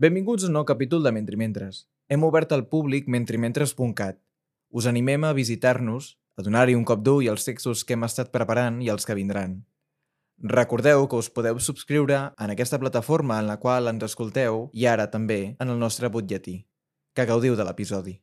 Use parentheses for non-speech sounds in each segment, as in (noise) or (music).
Benvinguts a un nou capítol de Mentrimentres. Hem obert al públic mentrimentres.cat. Us animem a visitar-nos, a donar-hi un cop d'ull als textos que hem estat preparant i els que vindran. Recordeu que us podeu subscriure en aquesta plataforma en la qual ens escolteu i ara també en el nostre butlletí. Que gaudiu de l'episodi.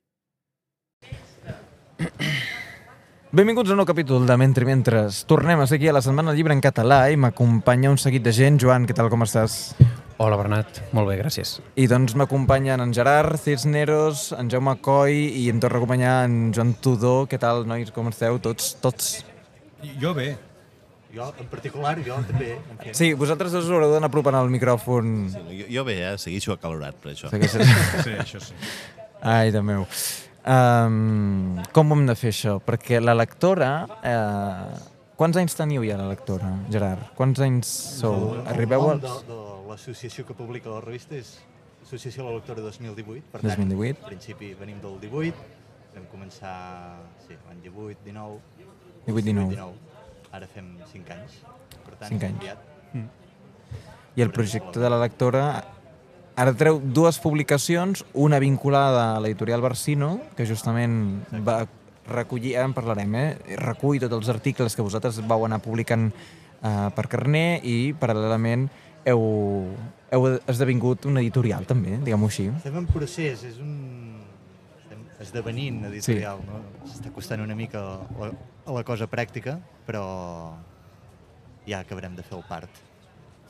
Benvinguts a un nou capítol de Mentri Mentres. Tornem a ser aquí a la Setmana Llibre en català i m'acompanya un seguit de gent. Joan, què tal, com estàs? Hola, Bernat. Molt bé, gràcies. I doncs m'acompanyen en Gerard Cisneros, en Jaume Coy i em torna a acompanyar en Joan Tudor. Què tal, nois? Com esteu? Tots, tots. Jo bé. Jo, en particular, jo també. Sí, vosaltres us haureu d'anar apropant al micròfon. Jo, jo bé, eh? segueixo acalorat per això. Segueixes... Sí, això sí. Ai, de meu. Um, com ho hem de fer això? Perquè la lectora... Uh, quants anys teniu ja la lectora, Gerard? Quants anys sou? El- Arribeu el als... l'associació que publica la revista és Associació de la Lectora 2018. Per 2018. Tant, en principi venim del 18, vam començar sí, l'any 18, 19, 18, 19. 19. Ara fem 5 anys. Per tant, Cinc hem anys. canviat. I el projecte de la lectora ara treu dues publicacions, una vinculada a l'editorial Barsino, que justament va recollir, ara en parlarem, eh? recull tots els articles que vosaltres vau anar publicant eh, per carner i paral·lelament heu, heu esdevingut un editorial també, diguem-ho així. Estem en procés, és un... Estem esdevenint editorial, no? S'està costant una mica la, a la cosa pràctica, però ja acabarem de fer el part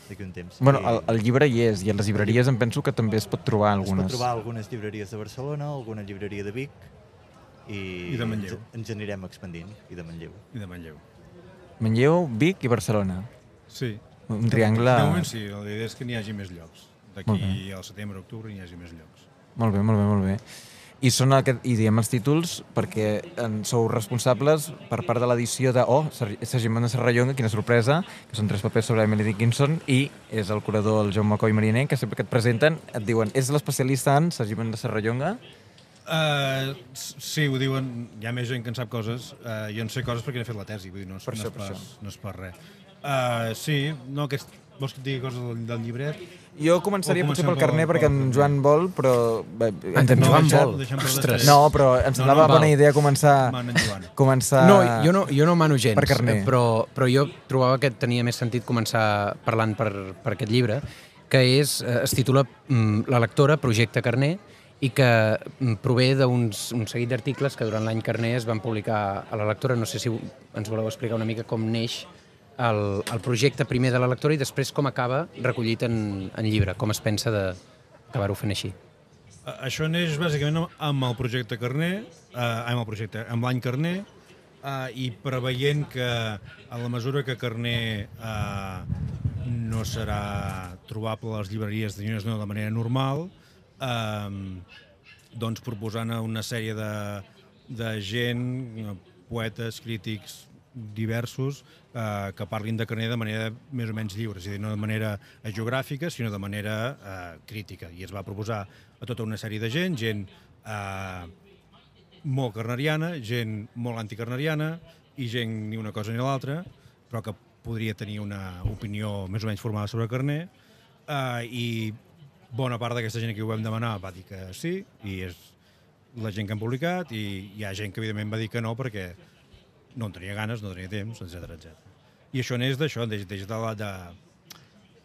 d'aquí un temps. Bueno, el, el llibre hi és, i a les llibreries em penso que també es pot trobar Es pot algunes. trobar algunes llibreries de Barcelona, alguna llibreria de Vic i, I de Manlleu. ens, ens anirem expandint, i de Manlleu. I de Manlleu. Manlleu, Vic i Barcelona. Sí. Un triangle... De moment sí, la idea és que n'hi hagi més llocs. D'aquí al setembre, octubre n'hi hagi més llocs. Molt bé, molt bé, molt bé. I són aquest, i diem els títols perquè en sou responsables per part de l'edició de Oh, Sergi Sergi Mendes Serrallonga, quina sorpresa, que són tres papers sobre Emily Dickinson, i és el curador, el Jaume Coy Mariner, que sempre que et presenten et diuen és l'especialista en Sergi Mendes Serrallonga? Uh, sí, ho diuen, hi ha més gent que en sap coses. Uh, jo en sé coses perquè n'he fet la tesi, vull dir, no és, Per no això, és, per això. no és per res. Uh, sí, no, aquest, vols que et digui coses del, del llibret? Jo començaria potser pel carner pel- perquè en Joan vol, però... Bé, ens hem En Joan vol. per Ostres. No, però em semblava no, bona val. idea començar... En començar... No, jo no, jo no mano gens, Per carner. però, però jo trobava que tenia més sentit començar parlant per, per aquest llibre, que és, eh, es titula mm, La lectora, projecte Carner, i que mm, prové d'un un seguit d'articles que durant l'any Carner es van publicar a la lectora. No sé si ens voleu explicar una mica com neix el, el projecte primer de la lectora i després com acaba recollit en, en llibre, com es pensa d'acabar-ho fent així. Això neix bàsicament amb- el projecte Carner, uh, amb el projecte, amb l'any Carner, uh, i preveient que a la mesura que Carner uh, no serà trobable a les llibreries de no de manera normal, uh, doncs proposant una sèrie de, de gent, eh, poetes, crítics diversos, eh, que parlin de Carner de manera més o menys lliure, és a dir, no de manera geogràfica, sinó de manera eh, crítica. I es va proposar a tota una sèrie de gent, gent eh, molt carneriana, gent molt anticarneriana i gent ni una cosa ni l'altra, però que podria tenir una opinió més o menys formada sobre Carner, eh, i bona part d'aquesta gent a qui ho vam demanar va dir que sí, i és la gent que han publicat, i hi ha gent que evidentment va dir que no perquè no en tenia ganes, no tenia temps, etc etc. I això neix d'això, neix, neix de, la, de,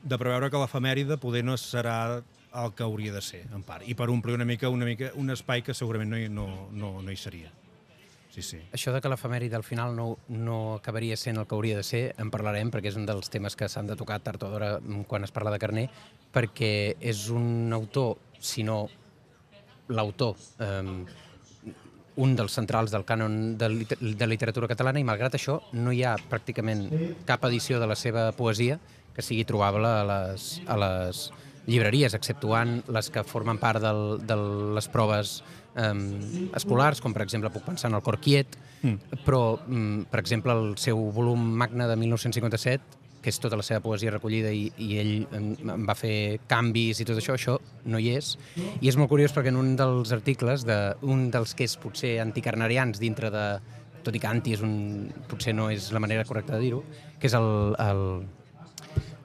de preveure que l'efemèride poder no serà el que hauria de ser, en part, i per omplir una mica, una mica un espai que segurament no hi, no, no, no hi seria. Sí, sí. Això de que l'efemèride al final no, no acabaria sent el que hauria de ser, en parlarem, perquè és un dels temes que s'han de tocar tard o d'hora mm, quan es parla de Carner, perquè és un autor, si no l'autor, eh, un dels centrals del cànon de, liter de literatura catalana i malgrat això no hi ha pràcticament cap edició de la seva poesia que sigui trobable a les, a les llibreries, exceptuant les que formen part del, de les proves eh, escolars, com per exemple puc pensar en el Cor Quiet, mm. però mm, per exemple el seu volum magne de 1957 que és tota la seva poesia recollida i, i ell em, em va fer canvis i tot això, això no hi és. I és molt curiós perquè en un dels articles, de, un dels que és potser anticarnerians dintre de... tot i que anti és un, potser no és la manera correcta de dir-ho, que és el... el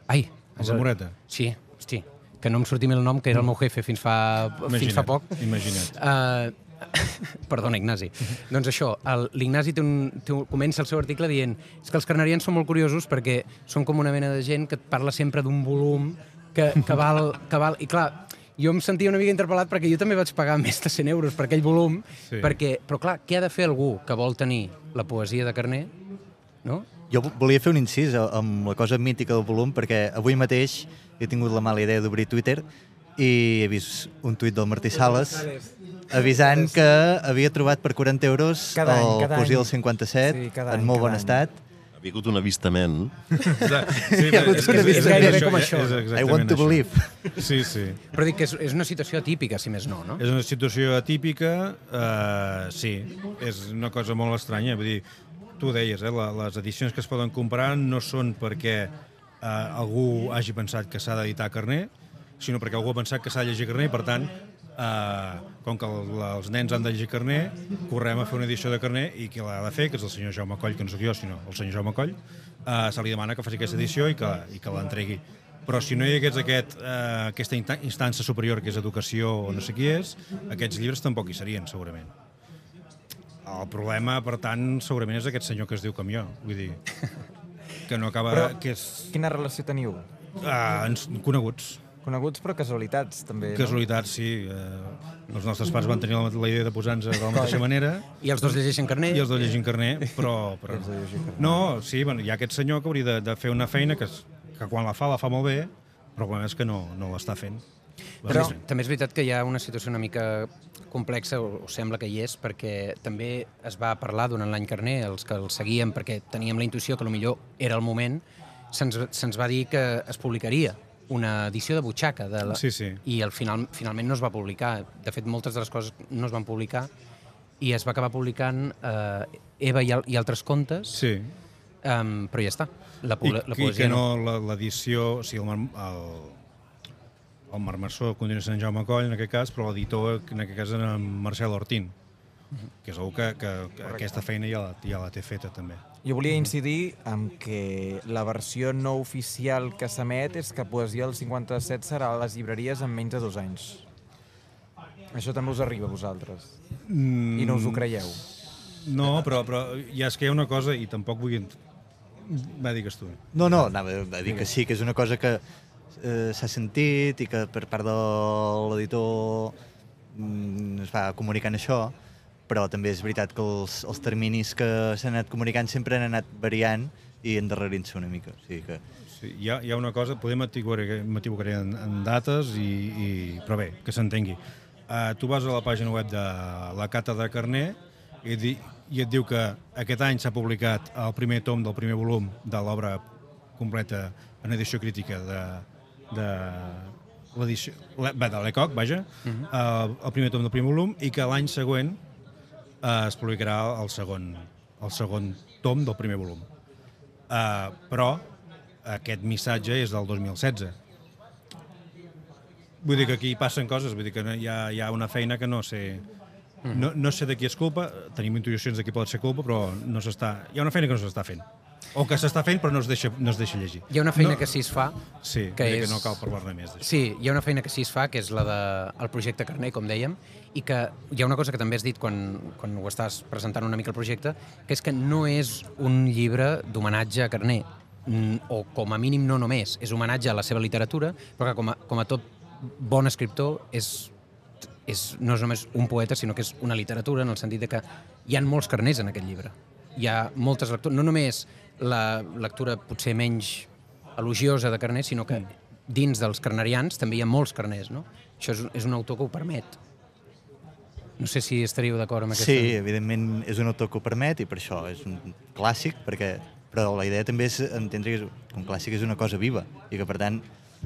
ai, El de Moreta. Sí, hosti. que no em sortia el nom, que era el meu jefe fins fa, fins fa poc. Imagina't. Uh, (laughs) perdona, Ignasi. doncs això, el- l'Ignasi té un, té un, comença el seu article dient és que els carnerians són molt curiosos perquè són com una mena de gent que et parla sempre d'un volum que, que, val, que val... I clar, jo em sentia una mica interpel·lat perquè jo també vaig pagar més de 100 euros per aquell volum, Sí. perquè, però clar, què ha de fer algú que vol tenir la poesia de Carner? No? Jo vo- volia fer un incís a- amb la cosa mítica del volum, perquè avui mateix he tingut la mala idea d'obrir Twitter i he vist un tuit del Martí Sales avisant que havia trobat per 40 euros Cada any, el cada Poesia any. del 57 Sí, cada en any, molt cada bon any. estat. Ha vingut un avistament. (laughs) Sí, Hi ha hagut és- una és- és- vista és això, com és això. exactament I want to això. believe. Sí, sí. Però dic que és, és una situació atípica, si més no, no? És una situació atípica, eh, sí, és una cosa molt estranya. Vull dir, tu ho deies, eh, la, les edicions que es poden comprar no són perquè eh, algú hagi pensat que s'ha d'editar carner, sinó perquè algú ha pensat que s'ha de llegir carner i, per tant, eh, com que el, els nens han de llegir carner, correm a fer una edició de carner i qui l'ha de fer, que és el senyor Jaume Coll, que no sóc jo, sinó el senyor Jaume Coll, eh, se li demana que faci aquesta edició i que, i que l'entregui. Però si no hi hagués aquest, eh, aquesta instància superior, que és educació o no sé qui és, aquests llibres tampoc hi serien, segurament. El problema, per tant, segurament és aquest senyor que es diu com jo. Vull dir, que no acaba... Però- que és... Quina relació teniu? Ah, ens, coneguts. Coneguts però casualitats, també. no? Casualitats, sí. Eh, els nostres pares van tenir la, la idea de posar-nos de la mateixa manera I els dos llegeixen Carner? i els dos llegint carner, (laughs) però... però... No, sí, bueno, hi ha aquest senyor que hauria de, de fer una feina que, que quan la fa, la fa molt bé, però el problema és que no, no l'està fent. Però Bàsicament. també és veritat que hi ha una situació una mica complexa, o, o sembla que hi és, perquè també es va parlar durant l'any Carner, els que el seguíem perquè teníem la intuïció que millor era el moment, se'ns se'ns va dir que es publicaria una edició de butxaca de la... Sí, sí. i al final, finalment no es va publicar. De fet, moltes de les coses no es van publicar i es va acabar publicant eh, Eva i, al, i altres contes, Sí, um, però ja està. La, I, la i que no la- l'edició, o sigui, el, Mar- el, el Marc Marçó continua sent Jaume Coll, en aquest cas, però l'editor, en aquest cas, era Marcel Ortín, que és algú que, que, que aquesta feina ja la, ja la té feta, també. Jo volia incidir en que la versió no oficial que s'emet és que Poesia del 57 serà a les llibreries en menys de dos anys. Això també us arriba a vosaltres. Mm, I no us ho creieu. No, però, però ja és que hi ha una cosa, i tampoc vull... Va, digues tu. No, no, anava a dir que sí, que és una cosa que eh, s'ha sentit i que per part de l'editor mm, es va comunicant això, però també és veritat que els, els terminis que s'han anat comunicant sempre han anat variant i endarrerint-se una mica. O sigui que Sí, hi, ha, hi ha una cosa, podem m'equivocaré en, en dates, i, i, però bé, que s'entengui. Uh, tu vas a la pàgina web de la Cata de Carner i, di, i et diu que aquest any s'ha publicat el primer tom del primer volum de l'obra completa en edició crítica de, de l'edició de l'ECOC, vaja, uh -huh. uh, el primer tom del primer volum, i que l'any següent uh, es publicarà el segon, el segon tom del primer volum. Uh, però aquest missatge és del 2016. Vull dir que aquí passen coses, vull dir que hi ha, hi ha una feina que no sé... No, no sé de qui és culpa, tenim intuïcions de qui pot ser culpa, però no s'està... Hi ha una feina que no s'està fent. O que s'està fent però no es deixa, no es deixa llegir. Hi ha una feina no, que sí es fa, Sí, que és- que no cal parlar-ne més d'això. Sí, hi ha una feina que sí es fa, que és la del de, projecte Carner, com dèiem, i que hi ha una cosa que també has dit quan, quan ho estàs presentant una mica el projecte, que és que no és un llibre d'homenatge a Carner, o com a mínim no només, és homenatge a la seva literatura, però que com a, com a tot bon escriptor és, és, no és només un poeta, sinó que és una literatura, en el sentit de que hi ha molts carners en aquest llibre. Hi ha moltes lectures, no només la lectura potser menys elogiosa de carners, sinó que dins dels carnerians també hi ha molts carners, no? Això és, és un autor que ho permet. No sé si estaríeu d'acord amb aquesta... Sí, evidentment és un autor que ho permet i per això és un clàssic, perquè, però la idea també és entendre que un clàssic és una cosa viva i que, per tant,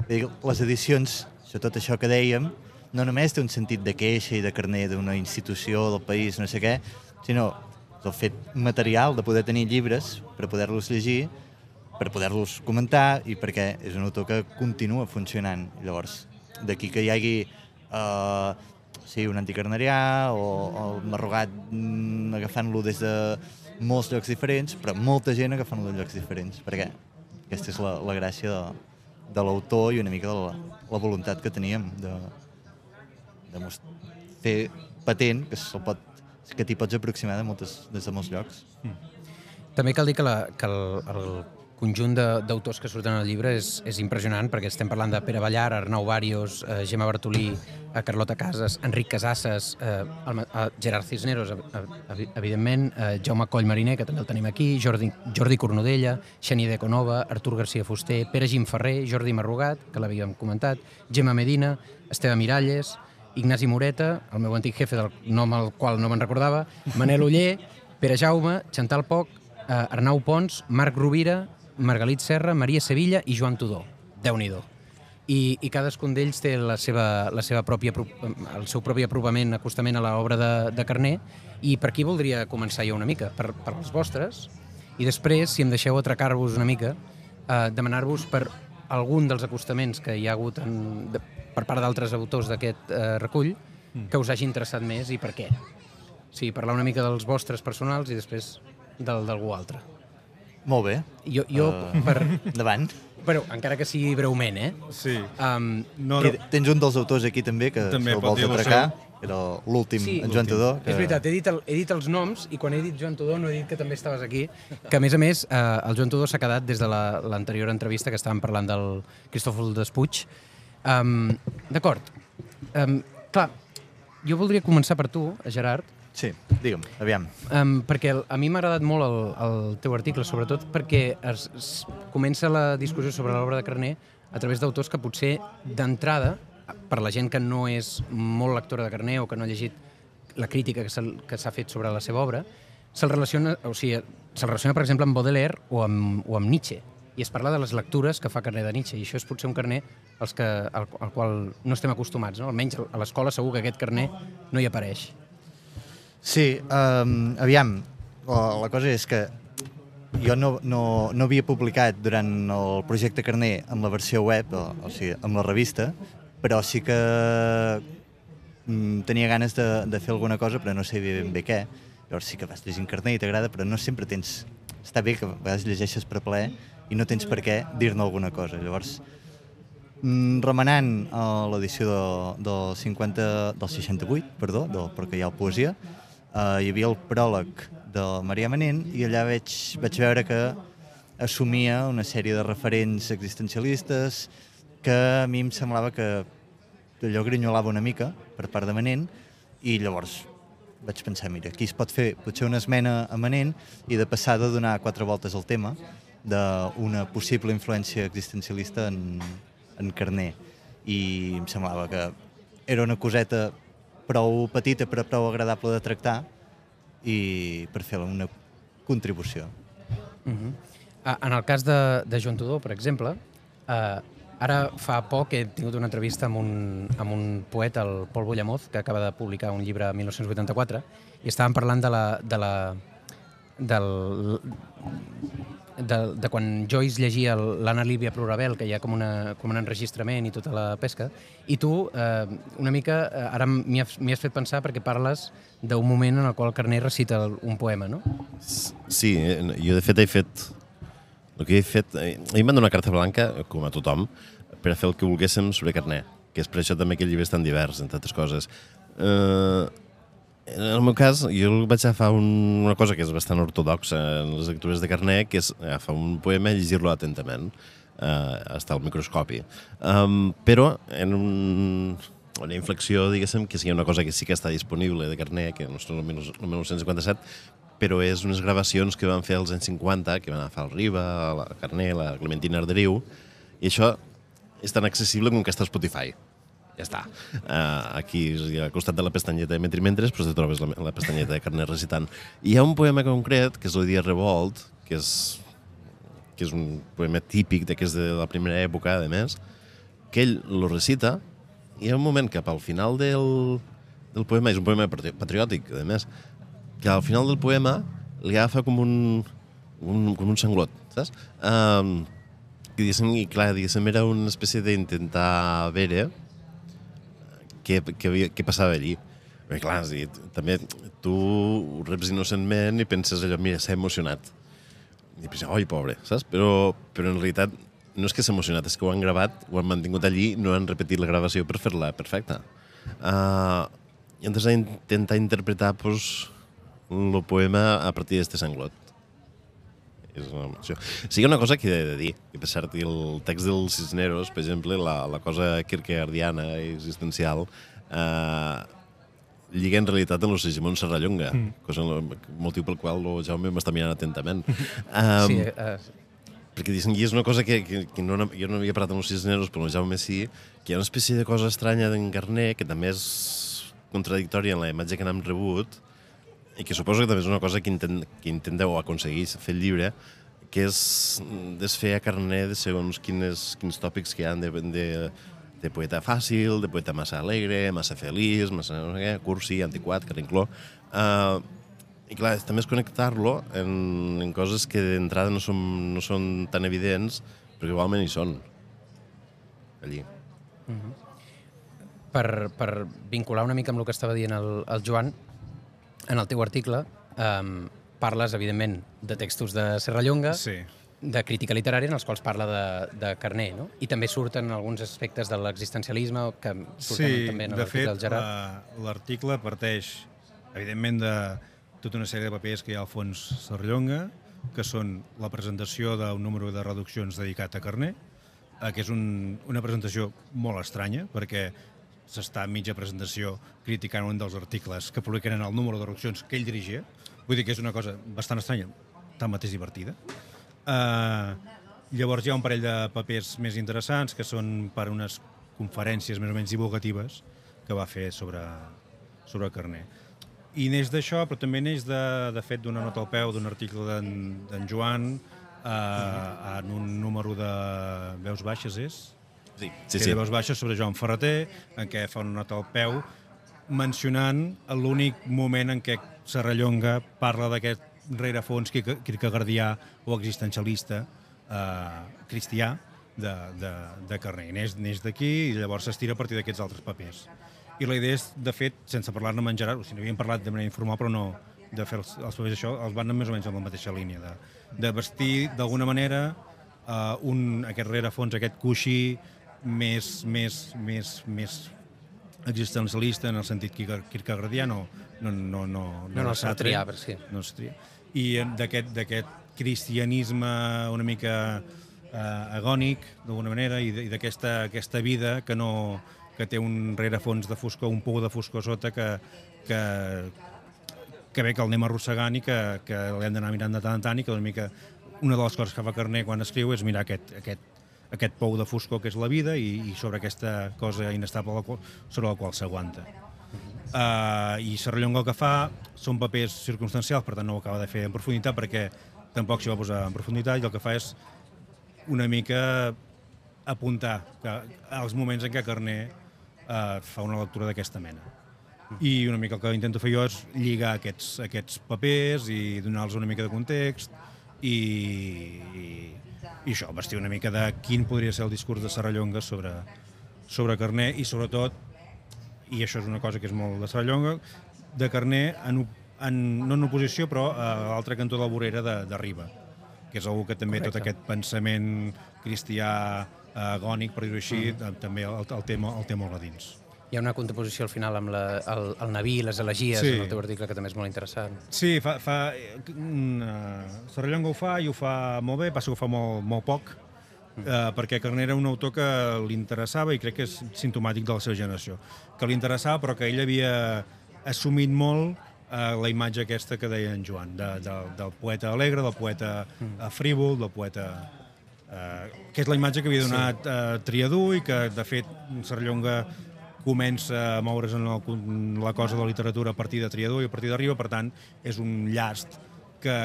les edicions, sobretot això que dèiem, no només té un sentit de queixa i de carner d'una institució, del país, no sé què, sinó el fet material de poder tenir llibres per poder-los llegir, per poder-los comentar i perquè és un autor que continua funcionant. Llavors, d'aquí que hi hagi eh, sí, un anticarnerià o, o el marrogat mm, agafant-lo des de molts llocs diferents, però molta gent agafant-lo de llocs diferents, perquè aquesta és la, la gràcia de, de l'autor i una mica de la, la voluntat que teníem de, de fer patent que se'l pot que t'hi pots aproximar de moltes, des de molts llocs. També cal dir que, la, que el, el conjunt d'autors que surten al llibre és, és impressionant, perquè estem parlant de Pere Ballar, Arnau Bàrios, eh, Gemma Bartolí, eh, Carlota Casas, Enric Casasses, eh, el, eh, Gerard Cisneros, ev- ev- evidentment, eh, Jaume Coll Mariner, que també el tenim aquí, Jordi, Jordi Cornudella, Xenia de Conova, Artur García Fuster, Pere Gim Ferrer, Jordi Marrugat, que l'havíem comentat, Gemma Medina, Esteve Miralles, Ignasi Moreta, el meu antic jefe del nom al qual no me'n recordava, Manel Uller, Pere Jaume, Chantal Poc, eh, Arnau Pons, Marc Rovira, Margalit Serra, Maria Sevilla i Joan Tudor. déu nhi I, I cadascun d'ells té la seva, la seva pròpia, apro- el seu propi aprovament, acostament a l'obra de, de Carné, i per aquí voldria començar jo una mica, per, per les vostres, i després, si em deixeu atracar-vos una mica, eh, demanar-vos per algun dels acostaments que hi ha hagut en, de, per part d'altres autors d'aquest eh, recull que us hagi interessat més i per què. O sigui, parlar una mica dels vostres personals i després del d'algú altre. Molt bé. Jo, jo Eh. per... Endavant. Però, encara que sigui breument, eh? Sí. Um, No, no, tens un dels autors aquí també, que També si el pot vols atracar, era l'últim, Sí. en Joan Tudor. Que... És veritat, he dit, el, he dit els noms i quan he dit Joan Tudor no he dit que també estaves aquí, que a més a més eh, el Joan Tudor s'ha quedat des de la- l'anterior entrevista que estàvem parlant del Cristòfol Despuig. Um, D'acord. Um, clar, jo voldria començar per tu, Gerard, Sí, digue'm, aviam. Um, perquè a mi m'ha agradat molt el, el teu article, sobretot perquè es, es comença la discussió sobre l'obra de Carné a través d'autors que potser d'entrada, per la gent que no és molt lectora de Carné o que no ha llegit la crítica que s'ha que s'ha fet sobre la seva obra, se'l relaciona, o sigui, se'l relaciona, per exemple, amb Baudelaire o amb, o amb Nietzsche. I es parla de les lectures que fa Carné de Nietzsche, i això és potser un Carné als que, al, al qual no estem acostumats. No? Almenys a l'escola segur que aquest Carné no hi apareix. Sí, um, aviam, la, la cosa és que jo no, no, no havia publicat durant el projecte Carné en la versió web, o, o sigui, amb la revista, però sí que mm, tenia ganes de, de fer alguna cosa, però no sabia ben bé què. Llavors sí que vas llegint Carné i t'agrada, però no sempre tens... Està bé que a vegades llegeixes per plaer i no tens per què dir-ne alguna cosa. Llavors, remenant a l'edició de, del 50, del 68, perdó, del, perquè hi ha poesia, eh, hi havia el pròleg de Maria Manent i allà veig, vaig veure que assumia una sèrie de referents existencialistes que a mi em semblava que allò grinyolava una mica per part de Manent i llavors vaig pensar, mira, aquí es pot fer potser una esmena a Manent i de passar de donar quatre voltes al tema d'una possible influència existencialista en, en Carné i em semblava que era una coseta prou petita però prou agradable de tractar i per fer una contribució. Uh -huh. En el cas de, de Joan Tudor, per exemple, eh, ara fa poc he tingut una entrevista amb un, amb un poeta, el Pol Bollamoz, que acaba de publicar un llibre en 1984, i estàvem parlant de la, de la, del, de, de quan Joyce llegia l'Anna Líbia Plurabel, que hi ha com, una, com un enregistrament i tota la pesca, i tu, eh, una mica, eh, ara m'hi has, has fet pensar perquè parles d'un moment en el qual Carné recita un poema, no? Sí, eh, jo de fet he fet... El que he fet... eh, A mi em van donar carta blanca, com a tothom, per a fer el que volguéssim sobre Carné, que és per això també que el llibre és tan divers, entre altres coses. Eh, en el meu cas, jo vaig agafar un, una cosa que és bastant ortodoxa en les lectures de Carné, que és agafar un poema i llegir-lo atentament, eh, hasta el microscopi. Um, però en un, una inflexió, diguéssim, que sigui una cosa que sí que està disponible de Carné, que no és el 1957, però és unes gravacions que van fer als anys 50, que van agafar el Riba, la Carné, la Clementina Arderiu, i això és tan accessible com que està a Spotify. Ja està. Uh, aquí, al costat de la pestanyeta de Metrimentres, doncs te trobes la, la pestanyeta de Carné recitant. I hi ha un poema concret, que és el Dia Revolt, que és, que és un poema típic de que és de la primera època, a més, que ell lo recita, i hi ha un moment cap al final del, del poema, és un poema patri- patriòtic, a més, que al final del poema li agafa com un, un, com un sanglot, saps? Um, que diguéssim, i clar, diguéssim, era una espècie d'intentar veure què, què, què passava allí. Perquè, clar, sí, també tu ho reps innocentment i penses allò, mira, s'ha emocionat. I penses, oi, pobre, saps? Però, però en realitat no és que s'ha emocionat, és que ho han gravat, ho han mantingut allí, no han repetit la gravació per fer-la perfecta. Uh, I entonces ha intentat interpretar pues, el poema a partir d'este sanglot. És una emoció. Sí, una cosa que he de dir, que per cert, el text dels Cisneros, per exemple, la, la cosa kierkegaardiana i existencial, eh, lliga en realitat amb el Sigimon Serrallonga, mm. cosa, motiu pel qual el Jaume m'està mirant atentament. Um, (laughs) Sí, eh, perquè diguéssim, i és una cosa que, que, que no, jo no havia parlat amb els Cisneros, però el Jaume sí, que hi ha una espècie de cosa estranya d'en Carné, que també és contradictòria en la imatge que n'hem rebut, i que suposo que també és una cosa que, intent, que intenteu aconseguir fer el llibre, que és desfer a Carné de segons quines, quins tòpics que hi ha de, de, de poeta fàcil, de poeta massa alegre, massa feliç, massa no sé què, cursi, antiquat, carincló. Uh, I clar, també és connectar-lo en, en coses que d'entrada no, són, no són tan evidents, però que igualment hi són. Allí. per, per vincular una mica amb el que estava dient el, el Joan, en el teu article um, parles, evidentment, de textos de Serrallonga, Sí. de crítica literària, en els quals parla de, de Carné, no? I també surten alguns aspectes de l'existencialisme que surten Sí, també en de l'article fet, del Gerard. la- l'article parteix, evidentment, de tota una sèrie de papers que hi ha al fons Serrallonga, que són la presentació d'un número de reduccions dedicat a Carné, eh, que és un, una presentació molt estranya, perquè s'està a mitja presentació criticant un dels articles que publiquen en el número de reduccions que ell dirigia. Vull dir que és una cosa bastant estranya, tanmateix divertida. Uh, llavors hi ha un parell de papers més interessants que són per unes conferències més o menys divulgatives que va fer sobre, sobre Carné. I neix d'això, però també neix de, de fet d'una nota al peu d'un article d'en Joan eh, en un número de veus baixes, és? Sí, Sí, que sí. veus baixes sobre Joan Ferreter, en què fa una nota al peu mencionant l'únic moment en què Serrallonga parla d'aquest rerefons kierkegaardià o existencialista eh, cristià de, de, de Carné. Neix, neix d'aquí i llavors s'estira a partir d'aquests altres papers. I la idea és, de fet, sense parlar-ne amb en Gerard, o sigui, n'havíem parlat de manera informal, però no de fer els, els papers això, els van anar més o menys en la mateixa línia, de, de vestir d'alguna manera uh, un, aquest rerefons, aquest coixí més, més, més, més existencialista en el sentit kierke- kierkegaardià, no, no, no, no, No, no, Sartre, però sí. no sartrià. I eh, d'aquest cristianisme una mica eh, agònic, d'alguna manera, i d'aquesta aquesta vida que no que té un rerefons de foscor, un pou de foscor sota que, que, que bé que el anem arrossegant i que, que l'hem d'anar mirant de tant en tant i que una mica una de les coses que fa Carné quan escriu és mirar aquest, aquest, aquest pou de foscor que és la vida i, i sobre aquesta cosa inestable sobre la qual s'aguanta. Uh, I Serrallonga el que fa són papers circumstancials, per tant no ho acaba de fer en profunditat perquè tampoc s'hi va posar en profunditat i el que fa és una mica apuntar que, als moments en què Carné uh, fa una lectura d'aquesta mena. I una mica el que intento fer jo és lligar aquests, aquests papers i donar-los una mica de context i, i, i això, vestir una mica de quin podria ser el discurs de Serrallonga sobre, sobre Carné i sobretot, i això és una cosa que és molt de Serrallonga, de Carné en, en, no en oposició però a l'altre cantó de la vorera de, de Riba, que és algú que també Correcte. tot aquest pensament cristià eh, agònic, per dir-ho així, mm. també el, el, tema, el té molt a dins. Hi ha una contraposició al final amb la, el, el Naví i les elegies Sí. en el teu article que també és molt interessant. Sí, fa, fa, uh, Serrallonga ho fa i ho fa molt bé, passa que ho fa molt, molt poc, uh, perquè Carner era un autor que li interessava i crec que és simptomàtic de la seva generació, que li interessava però que ell havia assumit molt uh, la imatge aquesta que deia en Joan, de, de, del poeta alegre, del poeta uh, frívol, del poeta... Uh, que és la imatge que havia donat uh, Triadú i que, de fet, Serrallonga comença a moure's en, la cosa de la literatura a partir de Triador i a partir d'Arriba, per tant, és un llast que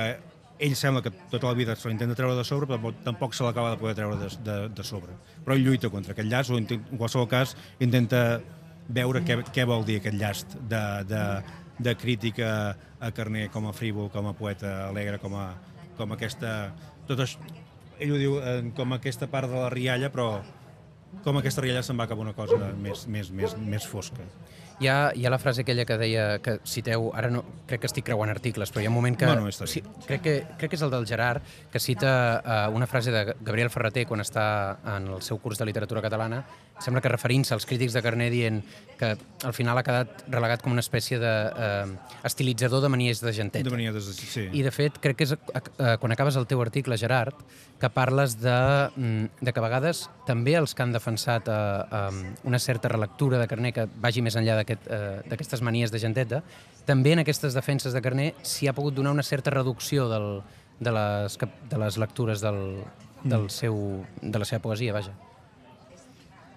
ell sembla que tota la vida se l'intenta treure de sobre, però tampoc se l'acaba de poder treure de, de, de sobre. Però ell lluita contra aquest llast, o en qualsevol cas intenta veure què, què vol dir aquest llast de, de, de crítica a Carné com a frívol, com a poeta alegre, com a, com aquesta... Tot això, ell ho diu eh, com aquesta part de la rialla, però com aquesta rialla se'n va cap a una cosa més, més, més, més fosca. Hi ha, hi ha la frase aquella que deia que citeu, ara no, crec que estic creuant articles, però hi ha un moment que... Està bé. sí, crec, que, crec que és el del Gerard, que cita uh, una frase de Gabriel Ferreter quan està en el seu curs de literatura catalana, sembla que referint-se als crítics de Carné dient que al final ha quedat relegat com una espècie de uh, estilitzador de manies de gentet. De venia des de... Sí. I, de fet, crec que és eh, quan acabes el teu article, Gerard, que parles de, mm, de que a vegades també els que han defensat eh, eh, una certa relectura de Carné que vagi més enllà d'aquestes aquest, eh, manies de genteta, també en aquestes defenses de Carné s'hi ha pogut donar una certa reducció del, de, les, de les lectures del, del seu, de la seva poesia, vaja.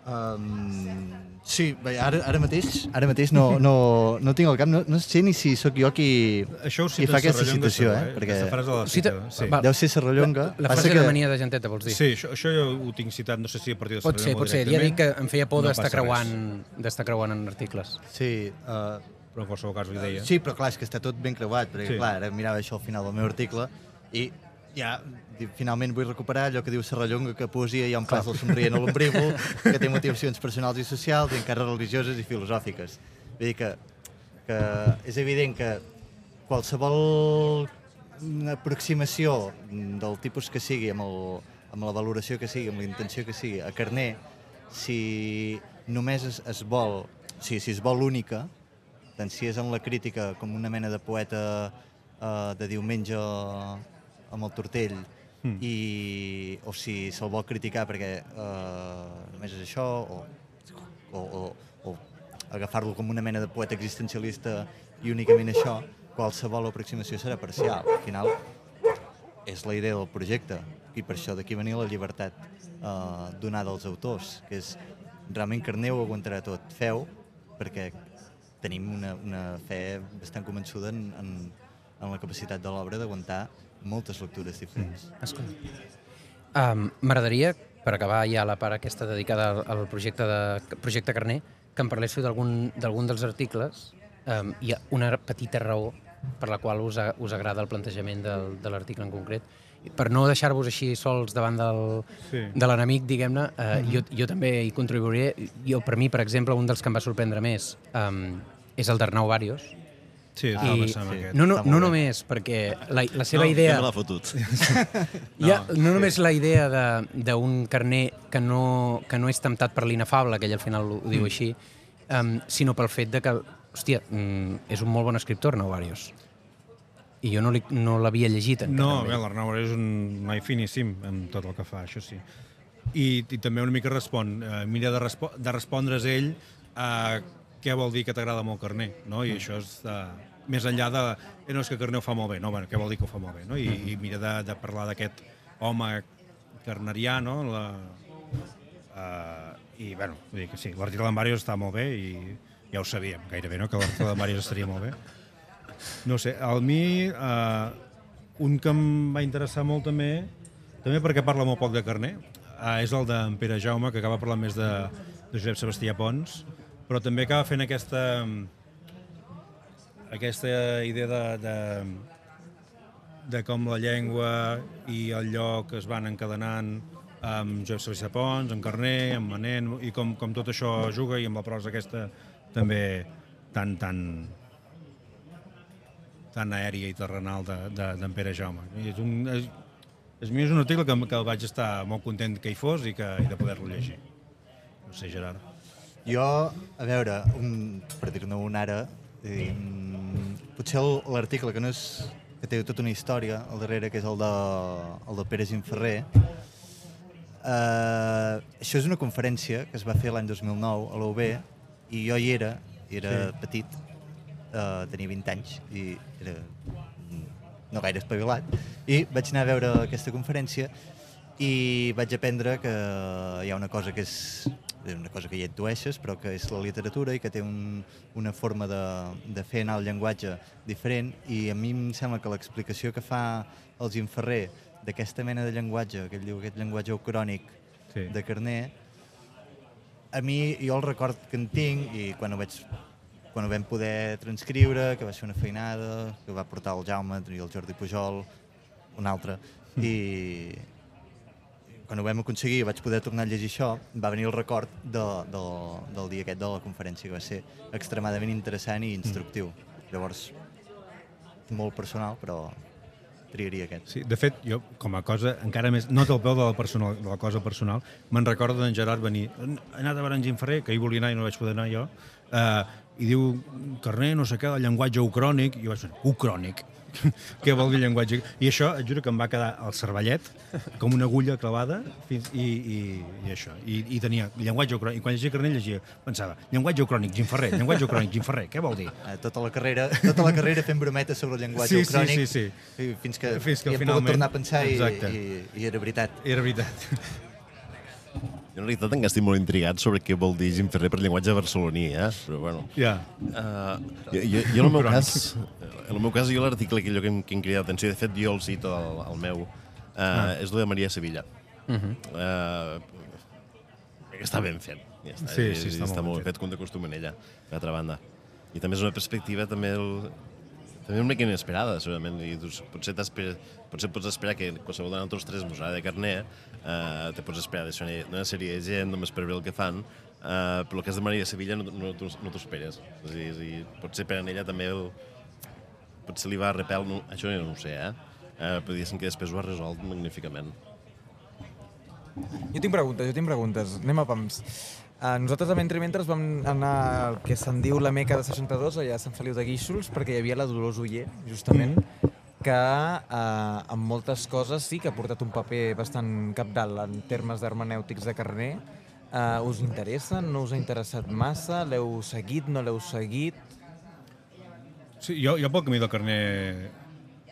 Um, sí, bé, ara, ara mateix, ara mateix no, no, no tinc al cap, no, no sé ni si sóc jo qui, Això qui fa aquesta Serrallonga, citació, segur, eh? Perquè Aquesta frase la Cita- cita, sí. va, deu ser Serrallonga. La Passa frase que- de mania de genteta, vols dir? Sí, això, això jo ho tinc citat, no sé si a partir de Pot ser, Serrallonga pot ser. Ja dic que em feia por No d'estar creuant, d'estar creuant en articles. Sí, uh, Però en qualsevol cas ho deia. sí, però clar, és que està tot ben creuat, perquè Sí. sí. clar, ara mirava això al final del meu article i ja finalment vull recuperar allò que diu Serrallonga, que poesia hi ha un pas del somrient a l'ombrígol, que té motivacions personals i socials i encara religioses i filosòfiques. Vull dir que, que és evident que qualsevol aproximació del tipus que sigui, amb, el, amb la valoració que sigui, amb la intenció que sigui, a Carné, si només es, es vol, si, si es vol única, tant si és en la crítica com una mena de poeta eh, de diumenge amb el tortell, mm. i, o si se'l vol criticar perquè eh, només és això, o, o, o, o agafar-lo com una mena de poeta existencialista i únicament això, qualsevol aproximació serà parcial. Al final, és la idea del projecte i per això d'aquí venia la llibertat eh, donada als autors, que és realment Carneu aguantarà tot. Feu, perquè tenim una, una fe bastant convençuda en, en, en la capacitat de l'obra d'aguantar moltes lectures diferents. Escolta. Um, M'agradaria, per acabar ja la part aquesta dedicada al, al projecte, de, projecte Carné, que em parléssiu d'algun dels articles. Um, hi ha una petita raó per la qual us, a, us agrada el plantejament del, de l'article en concret. Per no deixar-vos així sols davant del, Sí. de l'enemic, diguem-ne, uh, jo, jo també hi contribuiré. Jo, per mi, per exemple, un dels que em va sorprendre més um, és el d'Arnau Barios, Sí, Ah, I, no, no, no bé. només perquè la, la seva no, idea... Ja me l'ha fotut. (laughs) Ja, no només la idea de- d'un carner que no, que no és temptat per l'inefable, que ell al final ho, ho diu així, um, sinó pel fet de que, hòstia, mm, és un molt bon escriptor, Novarios. I jo no li- no l'havia llegit encara. No, amb bé, l'Arnau és un noi finíssim en tot el que fa, això sí. I, i també una mica respon, eh, mira de, respo de respondre's ell a què vol dir que t'agrada molt Carner, no? I això és eh, més enllà de... Eh, no, és que Carner ho fa molt bé, no? Bueno, què vol dir que ho fa molt bé, no? I, i mira de, de parlar d'aquest home carnerià, no? La, eh, I, bueno, vull dir que sí, l'article d'en Màrius està molt bé i ja ho sabíem gairebé, no?, que l'article d'en Màrius estaria molt bé. No sé, al mi, eh, un que em va interessar molt també, també perquè parla molt poc de carner, eh, és el d'en Pere Jaume, que acaba parlant més de, de Josep Sebastià Pons, però també acaba fent aquesta, aquesta idea de, de, de com la llengua i el lloc es van encadenant amb Josep Sebastià Pons, amb Carner, amb Manent, i com, com tot això juga, i amb la prosa aquesta també tan, tan, tan aèria i terrenal d'en de, de, Pere Jaume. I és un, és, és, és un article que, que vaig estar molt content que hi fos i, que, i de poder-lo llegir. No sé, Gerard. Jo, a veure, un, per dir-ne un ara, eh, potser l'article que no és que té tota una història al darrere, que és el de, el de Pere Ginferrer, eh, això és una conferència que es va fer l'any 2009 a la UB i jo hi era, era sí. petit, eh, tenia 20 anys i era mm, no gaire espavilat, i vaig anar a veure aquesta conferència i vaig aprendre que hi ha una cosa que és una cosa que ja intueixes, però que és la literatura i que té un, una forma de, de fer anar el llenguatge diferent i a mi em sembla que l'explicació que fa el Gim Ferrer d'aquesta mena de llenguatge, que ell diu aquest llenguatge ocrònic Sí. de Carner, a mi, jo el record que en tinc, i quan ho vaig quan ho vam poder transcriure, que va ser una feinada, que va portar el Jaume i el Jordi Pujol, un altre, i quan ho vam aconseguir i vaig poder tornar a llegir això, va venir el record de, de, del dia aquest de la conferència, que va ser extremadament interessant i instructiu. Mm. Llavors, molt personal, però triaria aquest. Sí, de fet, jo, com a cosa encara més, no del peu de la, personal, de la cosa personal, me'n recordo d'en Gerard venir, he anat a veure en Gim Ferrer, que hi volia anar i no vaig poder anar jo, eh, i diu, Carné, no sé què, el llenguatge ucrònic, i jo vaig dir, ucrònic, (laughs) què vol dir llenguatge? I això, et juro que em va quedar al cervellet com una agulla clavada fins, i, i, i això. I, I tenia llenguatge ucrònic. I quan llegia Carné llegia, pensava, llenguatge ucrònic, Gim Ferrer, llenguatge ucrònic, Gim Ferrer, què vol dir? Eh, tota la carrera, tota la carrera fent brometes sobre el llenguatge Sí, sí, ucrònic sí, sí. i fins que, Fins que hi hem finalment- pogut tornar a pensar i, Exacte. i, i era veritat. Era veritat. Jo en realitat encara estic molt intrigat sobre què vol dir Jim Ferrer per llenguatge barceloní, eh? Però bueno... Ja. Uh, jo, jo, jo, en el meu cas, en el meu cas, jo l'article que em, que em crida l'atenció, de fet jo el cito al, al meu, uh, ah. és el de Maria Sevilla. Uh -huh. uh, que està ben fet. Ja està, Sí, sí, està molt està ben molt fet. fet, com de costum en ella, d'altra banda. I també és una perspectiva també el, també una mica inesperada, segurament, i tu, potser, potser pots esperar que qualsevol de nosaltres tres mos agrada de carner, eh, te pots esperar d'això una, sèrie de gent només per veure el que fan, eh, però el cas de Maria Sevilla no, no, no t'ho esperes. És a dir, és a dir, potser per a ella també el, potser li va repel, no, això no ho sé, eh? eh però diguéssim que després ho ha resolt magníficament. Jo tinc preguntes, jo tinc preguntes. Anem a pams. Uh, nosaltres a Mentre Mentres vam anar al que se'n diu la Meca de 62, allà a Sant Feliu de Guíxols, perquè hi havia la Dolors Uller, justament, que uh, amb moltes coses sí que ha portat un paper bastant capdalt en termes d'hermenèutics de carner. Uh, us interessa? No us ha interessat massa? L'heu seguit? No l'heu seguit? Sí, jo, jo pel camí del carner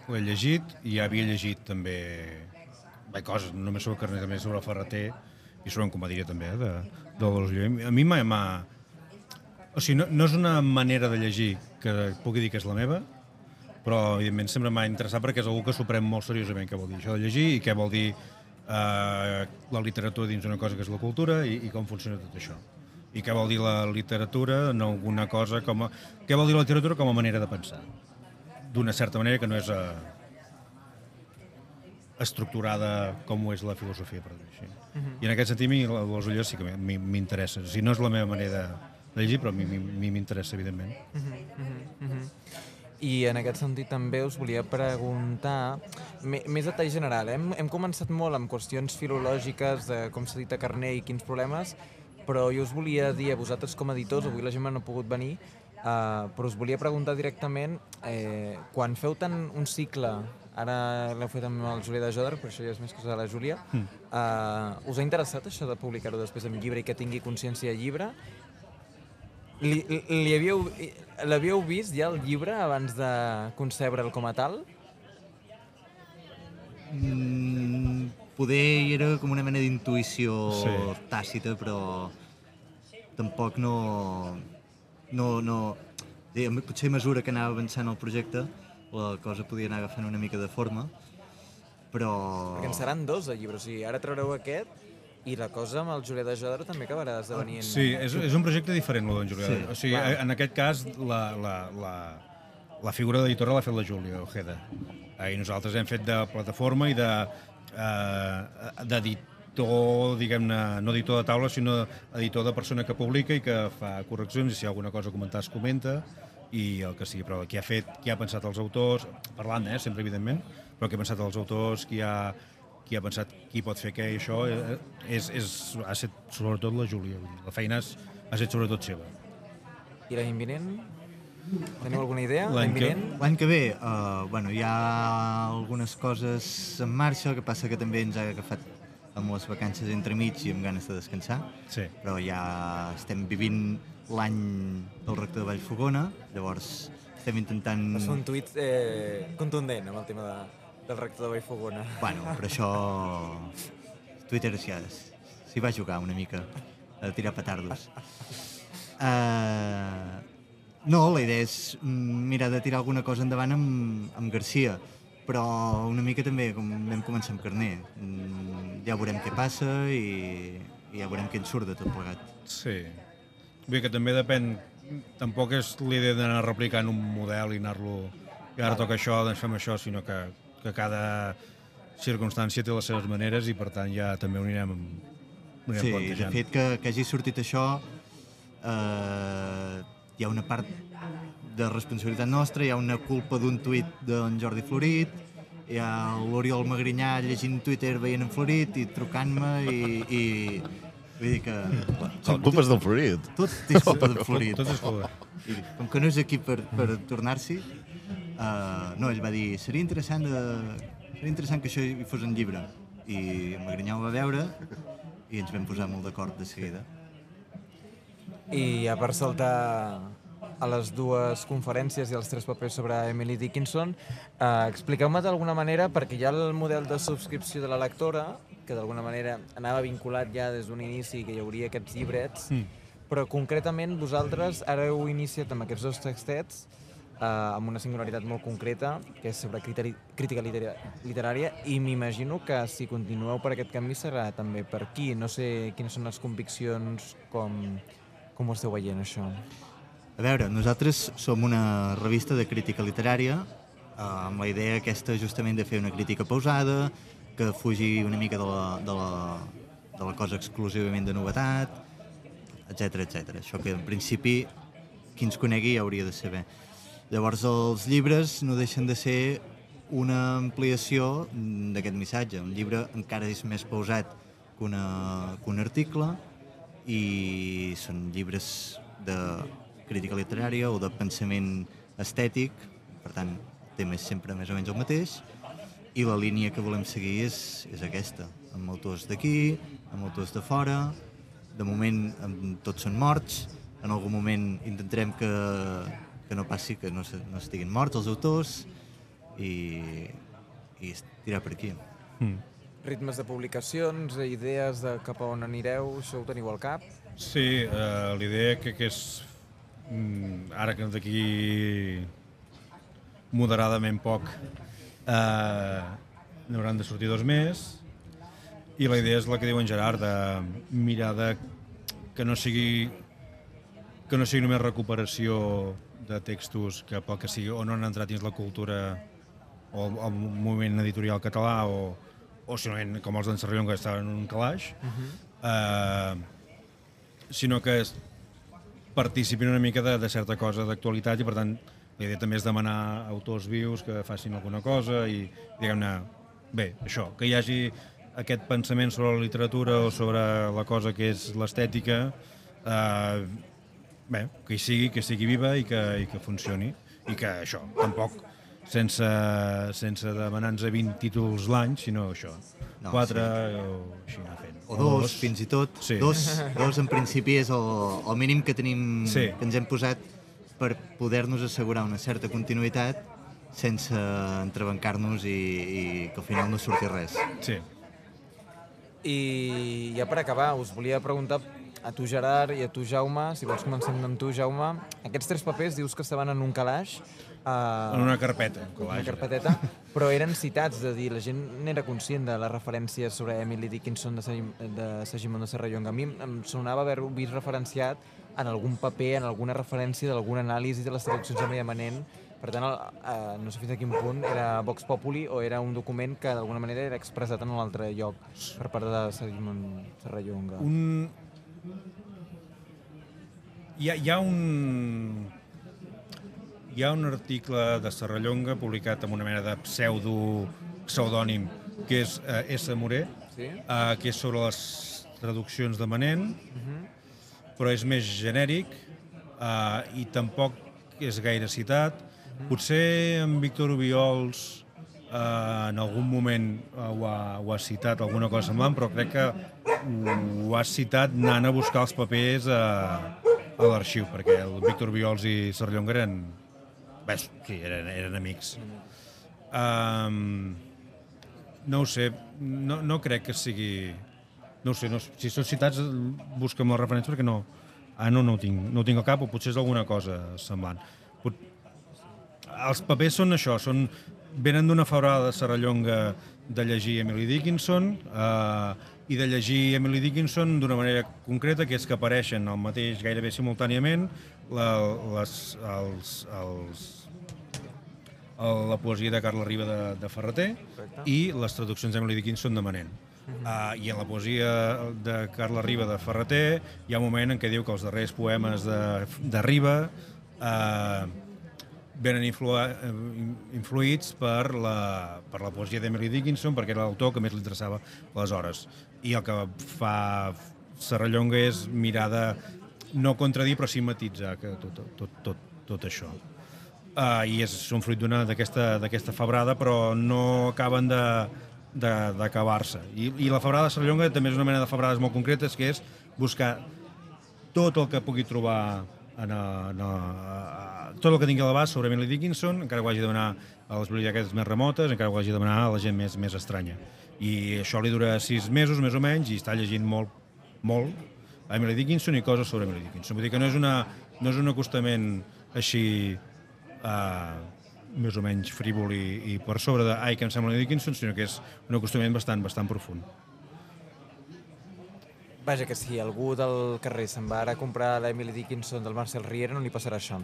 ho he llegit i ja havia llegit també bé, coses, no només sobre el carner, també sobre el Ferreter i sobre en comedia també, eh, de, de Dolors Llull. A mi m'ha... O sigui, no, no és una manera de llegir que pugui dir que és la meva, però evidentment sempre m'ha interessat perquè és algú que s'ho pren molt seriosament què vol dir això de llegir i què vol dir eh, la literatura dins d'una cosa que és la cultura i, i com funciona tot això. I què vol dir la literatura en alguna cosa com a... Què vol dir la literatura com a manera de pensar? D'una certa manera que no és eh, estructurada com ho és la filosofia, per dir així. Uh -huh. I en aquest sentit, mi les sí que m'interessa. O sigui, no és la meva manera de llegir, però a mi mi- mi m'interessa, evidentment. I en aquest sentit també us volia preguntar, més a tall general, hem, hem començat molt amb qüestions filològiques de com s'ha dit a Carner i quins problemes, però jo us volia dir a vosaltres com a editors, avui la Gemma no ha pogut venir, uh, però us volia preguntar directament, eh, quan feu tant un cicle, ara l'heu fet amb el Julià de Joder, però això ja és més cosa de la Júlia, uh, us ha interessat això de publicar-ho després en llibre i que tingui consciència de llibre? Li, li havíeu, l'havíeu vist ja el llibre abans de concebre'l com a tal? Mm, poder era com una mena d'intuïció Sí. tàcita, però tampoc no... no, no potser a mesura que anava avançant el projecte la cosa podia anar agafant una mica de forma, però... Perquè en seran dos de llibres, o sigui, ara traureu aquest i la cosa amb el Julià de Joder també acabarà esdevenint... Sí, és, és un projecte diferent, el d'en Julià. Sí, o sigui, clar. en aquest cas, la, la, la, la figura d'editora l'ha fet la Júlia Ojeda. I nosaltres hem fet de plataforma i de eh, d'editor, diguem-ne, no editor de taula, sinó editor de persona que publica i que fa correccions i si hi ha alguna cosa a comentar es comenta i el que sigui, però qui ha fet, qui ha pensat els autors, parlant, eh, sempre evidentment, però qui ha pensat els autors, qui ha, qui ha pensat qui pot fer què i això, eh, és, és, ha estat sobretot la Júlia. vull dir, La feina és, ha estat sobretot seva. I l'any vinent? Teniu alguna idea? L'any que-? L'any que ve, uh, bueno, hi ha algunes coses en marxa, el que passa que també ens ha agafat amb les vacances entremig i amb ganes de descansar, Sí. però ja estem vivint l'any del rector de Vallfogona, llavors estem intentant... Va ser un tuit eh, contundent amb el tema de, del rector de Vallfogona. Bueno, però això... Twitter s'hi va jugar una mica, a tirar petardos. Uh, (laughs) no, la idea és mm, mirar de tirar alguna cosa endavant amb, amb Garcia, però una mica també com vam començar amb Carner. Mm, ja veurem què passa i, i ja veurem què en surt de tot plegat. Sí. Vull dir que també depèn... Tampoc és l'idea d'anar replicant un model i anar-lo... I ara toca això, doncs fem això, sinó que, que cada circumstància té les seves maneres i per tant ja també ho anirem, ho anirem Sí, de plantejant. fet que, que hagi sortit això eh, hi ha una part de responsabilitat nostra, hi ha una culpa d'un tuit d'en Jordi Florit, hi ha l'Oriol Magrinyà llegint Twitter veient en Florit i trucant-me i, i vull dir que La culpa és del Florit. tot és culpa d'en Florit. Tot és culpa. I com que no és aquí per, per tornar-s'hi, uh, no, ell va dir, seria interessant, de, seria interessant que això hi fos un llibre. I en Magrinyà ho va veure i ens vam posar molt d'acord de seguida. I ja per saltar a les dues conferències i els tres papers sobre Emily Dickinson, eh, expliqueu-me d'alguna manera, perquè hi ha el model de subscripció de la lectora, que d'alguna manera anava vinculat ja des d'un inici que hi hauria aquests llibrets, mm. però concretament vosaltres ara heu iniciat amb aquests dos textets eh, amb una singularitat molt concreta, que és sobre criteri, crítica litera, literària, i m'imagino que si continueu per aquest camí serà també per aquí. No sé quines són les conviccions, com, com ho esteu veient, això? A veure, nosaltres som una revista de crítica literària eh, amb la idea aquesta justament de fer una crítica pausada, que fugi una mica de la, de la, de la cosa exclusivament de novetat, etc etc. Això que en principi qui ens conegui ja hauria de saber. Llavors els llibres no deixen de ser una ampliació d'aquest missatge. Un llibre encara és més pausat que, una, que un article i són llibres de crítica literària o de pensament estètic, per tant, el tema és sempre més o menys el mateix, i la línia que volem seguir és, és aquesta, amb autors d'aquí, amb autors de fora, de moment amb, tots són morts, en algun moment intentarem que, que no passi, que no, no estiguin morts els autors, i, i tirar per aquí. Ritmes de publicacions, idees de cap a on anireu, això ho teniu al cap? Sí, eh, l'idea que, que és mm, ara que d'aquí moderadament poc eh, n'hauran de sortir dos més i la idea és la que diu en Gerard de mirar de que no sigui que no sigui només recuperació de textos que pel que sigui o no han entrat dins la cultura o el, el moviment editorial català o, o simplement com els d'en Sarrión que estaven en un calaix uh -huh. eh, sinó que participin una mica de, de certa cosa d'actualitat i per tant la idea també és demanar autors vius que facin alguna cosa i diguem-ne, bé, això, que hi hagi aquest pensament sobre la literatura o sobre la cosa que és l'estètica eh, bé, que hi sigui, que sigui viva i que, i que funcioni i que això, tampoc sense, sense demanar-nos 20 títols l'any, sinó això, No, 4 o així anar fent. O dos, fins i tot. Sí. Dos, (laughs) dos en principi és el, el mínim que tenim Sí. que ens hem posat per poder-nos assegurar una certa continuïtat sense entrebancar-nos i, i que al final no surti res. Sí. I ja per acabar, us volia preguntar a tu, Gerard, i a tu, Jaume, si vols comencem amb tu, Jaume. Aquests tres papers dius que estaven en un calaix, uh, En una carpeta. una carpeteta, però eren citats, de dir, la gent n'era conscient de les referències sobre Emily Dickinson de, de Sagimon de Serrallonga. A mi em sonava haver-ho vist referenciat en algun paper, en alguna referència d'algun anàlisi de les traduccions de Maria Manent. Per tant, el, eh, no sé fins a quin punt era Vox Populi o era un document que d'alguna manera era expressat en un altre lloc per part de Sagimon Serrallonga. Un... Hi ha, hi ha un... Hi ha un article de Serrallonga publicat amb una mena de pseudo pseudònim que és eh, S. Moré, Sí? eh, que és sobre les traduccions de Manent, però és més genèric eh, i tampoc és gaire citat. Potser en Víctor Ubiols eh, en algun moment eh, ho, ha, ho ha citat, alguna cosa semblant, però crec que ho ha citat anant a buscar els papers a, a l'arxiu, perquè el Víctor Ubiols i Serrallonga eren, bé, sí, eren, eren amics. Um, no ho sé, no, no crec que sigui... No sé, no, si són citats, busca'm la referència perquè no... Ah, no, no ho tinc, no ho tinc al cap, o potser és alguna cosa semblant. Pot... Els papers són això, són... venen d'una fabrada de Serrallonga de llegir Emily Dickinson eh, i de llegir Emily Dickinson d'una manera concreta, que és que apareixen el mateix gairebé simultàniament la, les, els, els, el- la poesia de Carla Riba de, de Ferreter i les traduccions d'Emily Dickinson de Manent. Uh, I en la poesia de Carla Riba de Ferreter hi ha un moment en què diu que els darrers poemes de, de Riba uh, venen eh, influïts per la, per la poesia d'Emily Dickinson perquè era l'autor que més li interessava aleshores. I el que fa Serrallonga és mirar de no contradir però sí matitzar que tot, tot, tot, tot això. Uh, I és, són fruit d'aquesta febrada però no acaben de- d'acabar-se. I, I la febrada de Serrallonga també és una mena de febrades molt concretes que és buscar tot el que pugui trobar en, a, en a, a, tot el que tingui a l'abast sobre Emily Dickinson, encara ho hagi de demanar a les biblioteques més remotes, encara ho hagi de demanar a la gent més, més estranya. I això li dura sis mesos, més o menys, i està llegint molt, molt a Emily Dickinson i coses sobre Emily Dickinson. Vull dir que no és, una, no és un acostament així uh, més o menys frívol i, i per sobre de ai, que em sembla Dickinson, sinó que és un acostament bastant, bastant profund. Vaja, que si algú del carrer se'n va ara a comprar l'Emily Dickinson del Marcel Riera no li passarà això.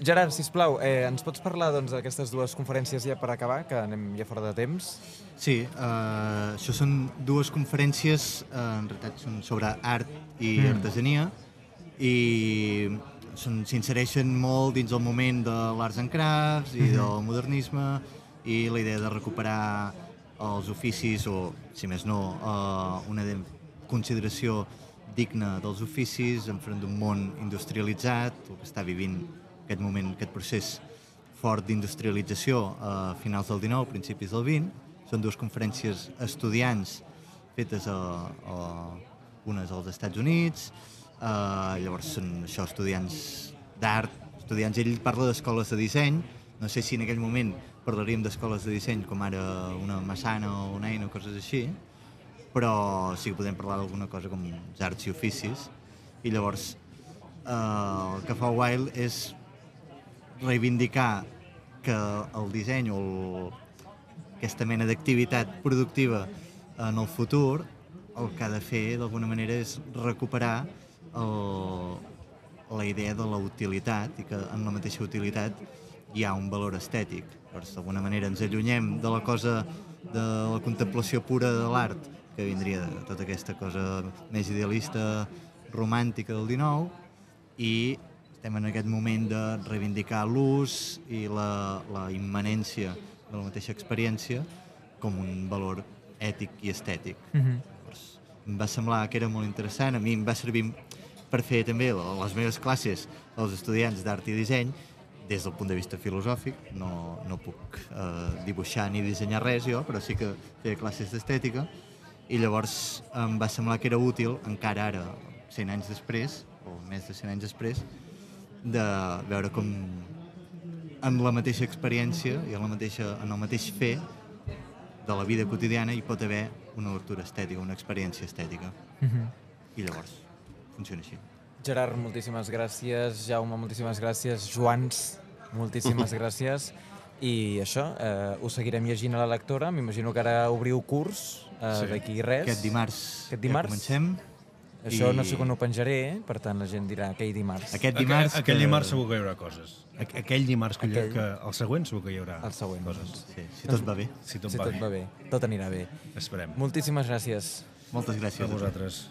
Gerard, sisplau, eh, ens pots parlar doncs, d'aquestes dues conferències ja per acabar, que anem ja fora de temps? Sí, uh, això són dues conferències, uh, en realitat són sobre art i mm. artesania, i s'insereixen molt dins el moment de l'Arts and Crafts i mm -hmm. del modernisme, i la idea de recuperar els oficis, o, si més no, uh, una de consideració digna dels oficis enfront d'un món industrialitzat, el que està vivint aquest moment, aquest procés fort d'industrialització a finals del 19, principis del 20. Són dues conferències estudiants fetes a, a unes als Estats Units, uh, llavors són això, estudiants d'art, estudiants, ell parla d'escoles de disseny, no sé si en aquell moment parlaríem d'escoles de disseny com ara una Massana o una Eina o coses així, però sí que podem parlar d'alguna cosa com els arts i oficis, i llavors eh, el que fa Wild és reivindicar que el disseny o el, aquesta mena d'activitat productiva en el futur el que ha de fer d'alguna manera és recuperar el, la idea de la utilitat i que en la mateixa utilitat hi ha un valor estètic. Llavors, d'alguna manera ens allunyem de la cosa de la contemplació pura de l'art, que vindria de tota aquesta cosa més idealista, romàntica del 19, i estem en aquest moment de reivindicar l'ús i la, la immanència de la mateixa experiència com un valor ètic i estètic. Mm -hmm. Llavors, em va semblar que era molt interessant, a mi em va servir per fer també les meves classes als estudiants d'art i disseny des del punt de vista filosòfic, no, no puc eh, dibuixar ni dissenyar res jo, però sí que feia classes d'estètica, i llavors em va semblar que era útil, encara ara, 100 anys després, o més de 100 anys després, de veure com en la mateixa experiència i en, la mateixa, en el mateix fer de la vida quotidiana hi pot haver una lectura estètica, una experiència estètica. Mm -hmm. I llavors funciona així. Gerard, moltíssimes gràcies. Jaume, moltíssimes gràcies. Joans, moltíssimes (laughs) gràcies. I això, eh, us seguirem llegint a la lectora. M'imagino que ara obriu curs eh, Sí. d'aquí res. Aquest dimarts, Aquest dimarts? ja comencem. Això i- no sé quan ho penjaré, eh? per tant la gent dirà aquell dimarts. Aquest dimarts... Aquell, aquell que- dimarts segur que hi haurà coses. Aqu- Aquell dimarts que, Aquell. que el següent segur que hi haurà El següent, coses. doncs. Sí, si tot va bé. Si tot, si va, tot bé. va bé. Tot anirà bé. Esperem. Moltíssimes gràcies. Moltes gràcies. A vosaltres.